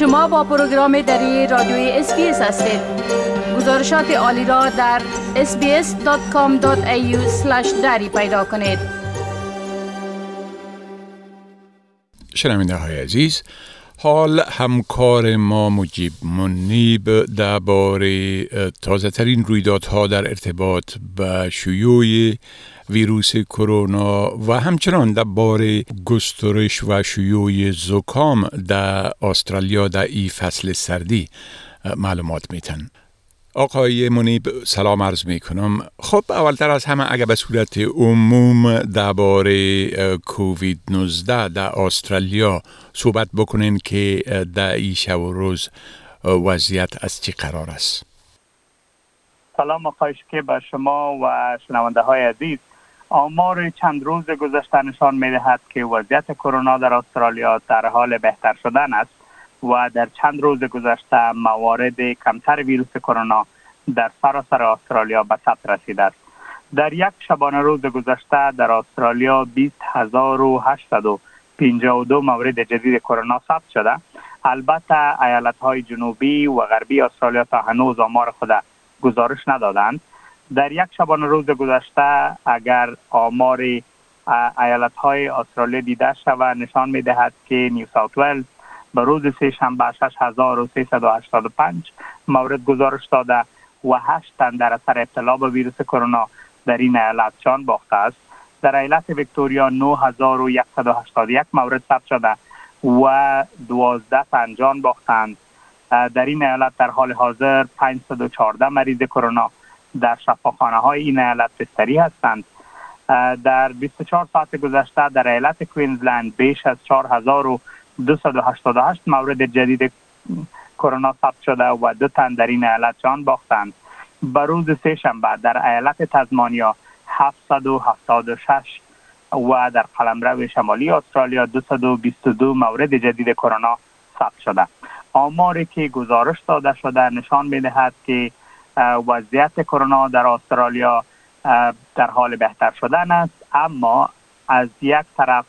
شما با پروگرام دری رادیوی SBS هستید. گزارشات عالی را در sbs.com.au دری پیدا کنید. شنونده های عزیز حال همکار ما مجیب منیب درباره تازه ترین رویدادها در ارتباط به شیوع ویروس کرونا و همچنان درباره گسترش و شیوع زکام در استرالیا در ای فصل سردی معلومات میتن. آقای منیب سلام عرض می کنم خب اولتر از همه اگر به صورت عموم درباره کووید 19 در استرالیا صحبت بکنین که در این شب و روز وضعیت از چی قرار است؟ سلام آقای که به شما و شنونده های عزیز. آمار چند روز گذشته نشان می دهد که وضعیت کرونا در استرالیا در حال بهتر شدن است و در چند روز گذشته موارد کمتر ویروس کرونا در سراسر استرالیا به ثبت رسیده است. در یک شبانه روز گذشته در استرالیا 20852 مورد جدید کرونا ثبت شده. البته ایالت های جنوبی و غربی استرالیا تا هنوز آمار خود گزارش ندادند. در یک شبانه روز گذشته اگر آمار ایالت های استرالیا دیده شود نشان می دهد که نیو ساوت ولز به روز سه شنبه 6385 مورد گزارش داده و هشت تن در اثر ابتلا به ویروس کرونا در این ایالت جان باخته است. در ایالت ویکتوریا 9181 مورد ثبت شده و 12 تن جان باختند. در این ایالت در حال حاضر 514 مریض کرونا در شفاخانه های این ایالت بستری هستند. در 24 ساعت گذشته در ایالت کوینزلند بیش از 4288 مورد جدید کرونا ثبت شده و دو تن در این ایالت جان باختند. به روز سه شنبه در ایالت تزمانیا 776 و در قلمرو شمالی استرالیا 222 مورد جدید کرونا ثبت شده. آماری که گزارش داده شده نشان می دهد که وضعیت کرونا در استرالیا در حال بهتر شدن است. اما از یک طرف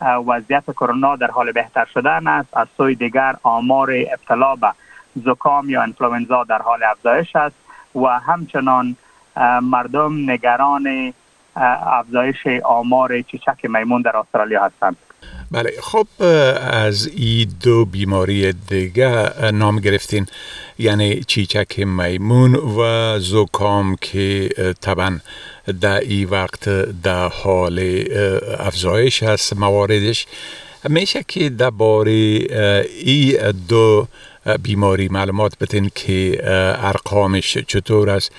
وضعیت کرونا در حال بهتر شدن است. از سوی دیگر آمار ابتلا به زکام یا انفلوئنزا در حال افزایش است و همچنان مردم نگران افزایش آمار چیچک میمون در استرالیا هستند. بله خب از این دو بیماری دیگه نام گرفتین. یعنی چیچک میمون و زکام که طبعا در این وقت در حال افزایش هست مواردش. میشه که درباره این دو بیماری معلومات بتین که ارقامش چطور است؟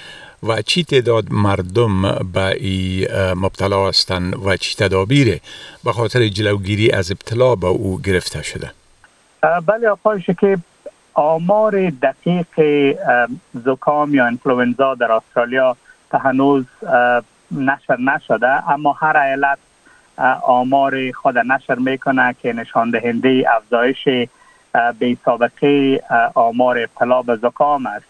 و چی تعداد مردم به ای مبتلا هستند و چی تدابیر به خاطر جلوگیری از ابتلا به او گرفته شده. بله آقای که آمار دقیق زکام یا انفلوئنزا در استرالیا تا هنوز نشر نشده اما هر ایالت آمار خود نشر می‌کنه که نشان دهنده افزایش به سابقه آمار ابتلا به زکام است.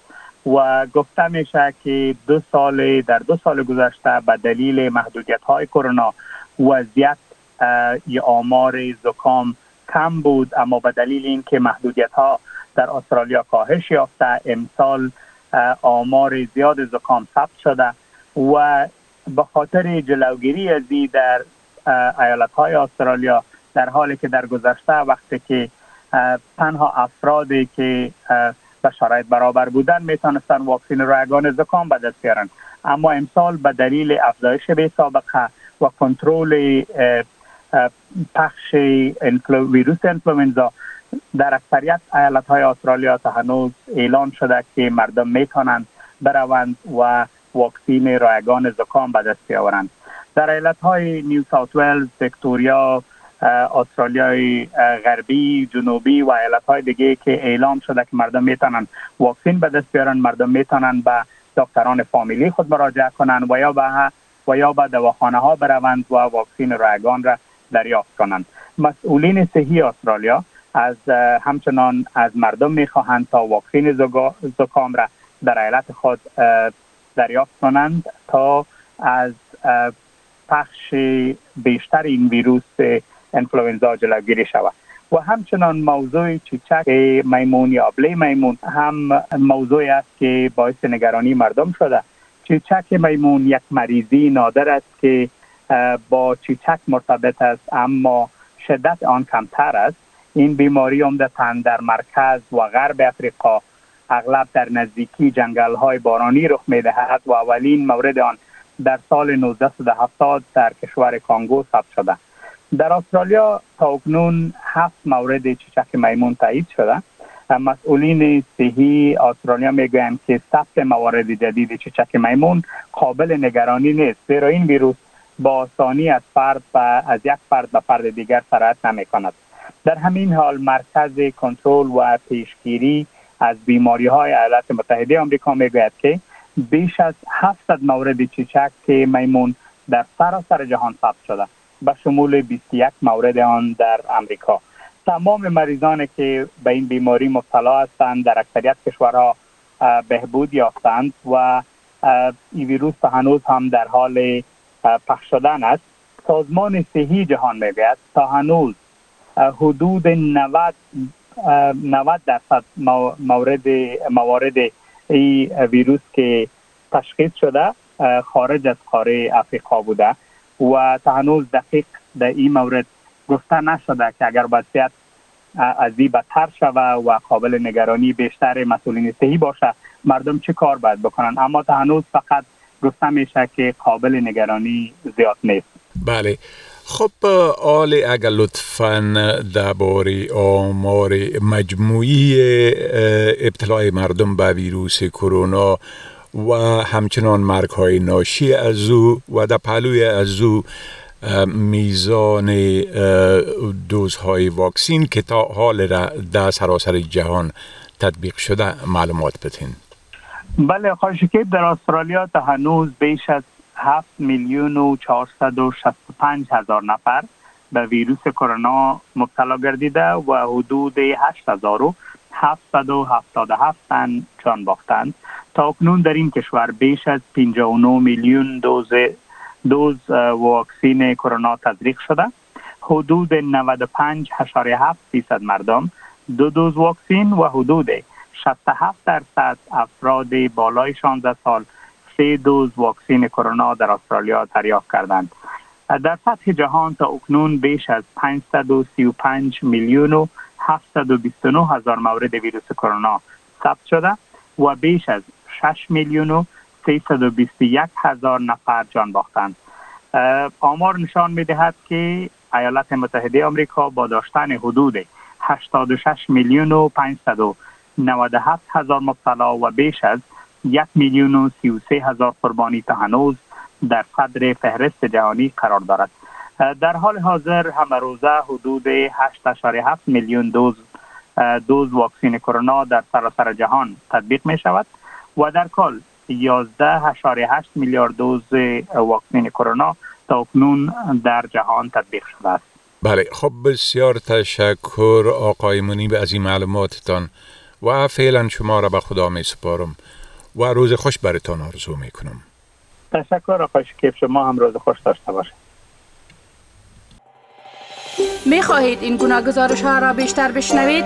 و گفته میشه که دو سال در دو سال گذشته به دلیل محدودیت های کرونا وضعیت ی آمار زکام کم بود اما به دلیل اینکه محدودیت ها در استرالیا کاهش یافته امسال آمار زیاد زکام ثبت شده و به خاطر جلوگیری از در ایالت های استرالیا در حالی که در گذشته وقتی که تنها افرادی که به شرایط برابر بودن می‌تونستن واکسین رایگان زکام به دست بیارن اما امسال به دلیل افزایش به سابقه و کنترل پخش ویروس انفلوئنزا در اکثریت ایالت های استرالیا تا هنوز اعلان شده که مردم می‌تونند بروند و واکسین رایگان زکام به دست بیاورند در ایالت های نیو ساوت ولز، ویکتوریا، استرالیای غربی جنوبی و ایالت های دیگه که اعلام شده که مردم می‌تونن واکسین به دست بیارن مردم می‌تونن به دکتران فامیلی خود مراجعه کنند و یا به و یا به دواخانه ها بروند و واکسین رایگان را دریافت کنند. مسئولین صحی استرالیا از همچنان از مردم می‌خواهند تا واکسین زکام را در ایالت خود دریافت کنند تا از پخش بیشتر این ویروس انفلوئنزا جلوگیری شود. و همچنان موضوع چیچک میمون یا ابله میمون هم موضوعی است که باعث نگرانی مردم شده. چیچک میمون یک مریضی نادر است که با چیچک مرتبط است اما شدت آن کمتر است. این بیماری عمدتا در مرکز و غرب افریقا اغلب در نزدیکی جنگل های بارانی رخ می دهد و اولین مورد آن در سال 1970 در کشور کانگو ثبت شده. در استرالیا تا اکنون هفت مورد چیچک میمون تایید شده. مسئولین صحی استرالیا می‌گویند که ثبت موارد جدید چیچک میمون قابل نگرانی نیست زیرا این ویروس با آسانی از فرد از یک فرد به فرد دیگر سرایت نمی کند در همین حال مرکز کنترل و پیشگیری از بیماری های ایالات متحده آمریکا می‌گوید که بیش از 700 مورد چیچک میمون در سراسر جهان ثبت شده. به شمول 21 مورد آن در امریکا. تمام مریضان که به این بیماری مبتلا هستند در اکثریت کشورها بهبود یافتند و این ویروس هنوز هم در حال پخش شدن است. سازمان صحی جهان می‌گوید تا هنوز حدود 90 90 درصد مورد موارد این ویروس که تشخیص شده خارج از قاره افریقا بوده. و تا هنوز دقیق در این مورد گفته نشده که اگر وضعیت از این بدتر شوه و قابل نگرانی بیشتر مسئولین صحی باشه مردم چه کار باید بکنن؟ اما تا هنوز فقط گفته میشه که قابل نگرانی زیاد نیست. بله. خب آل اگر لطفا درباره آمار مجموعی ابتلاع مردم به ویروس کرونا و همچنان مرگ های ناشی از او و در پهلوی از او میزان دوزهای واکسین که تا حال در سراسر جهان تطبیق شده معلومات بتین بله که در استرالیا تا هنوز بیش از 7 میلیون و 465 هزار نفر به ویروس کرونا مبتلا گردیده و حدود 8777 تن جان باختند. تا اکنون در این کشور بیش از 59 میلیون دوز دوز واکسین کرونا تزریق شده. حدود 95.7 فیصد مردم دو دوز واکسین و حدود 67 درصد افراد بالای 16 سال سه دوز واکسین کرونا در استرالیا دریافت کردند. در سطح جهان تا اکنون بیش از 535 میلیون و 729 هزار مورد ویروس کرونا ثبت شده و بیش از 6 میلیون و 321 هزار نفر جان باختند. آمار نشان می دهد که ایالات متحده آمریکا با داشتن حدود 86 میلیون و 597 هزار مبتلا و بیش از یک میلیون و 33 هزار قربانی تا هنوز در صدر فهرست جهانی قرار دارد. در حال حاضر همه روزه حدود 8.7 میلیون دوز دوز واکسین کرونا در سراسر جهان تطبیق می شود و در کل 11.8 میلیارد دوز واکسین کرونا تا اکنون در جهان تطبیق شده است. بله خب بسیار تشکر آقای منیب از این معلوماتتان و فعلا شما را به خدا می سپارم و روز خوش برتان آرزو می کنم. تشکر آقای شکیف شما هم روز خوش داشته باشید. می خواهید این گونه گزارش ها را بیشتر بشنوید؟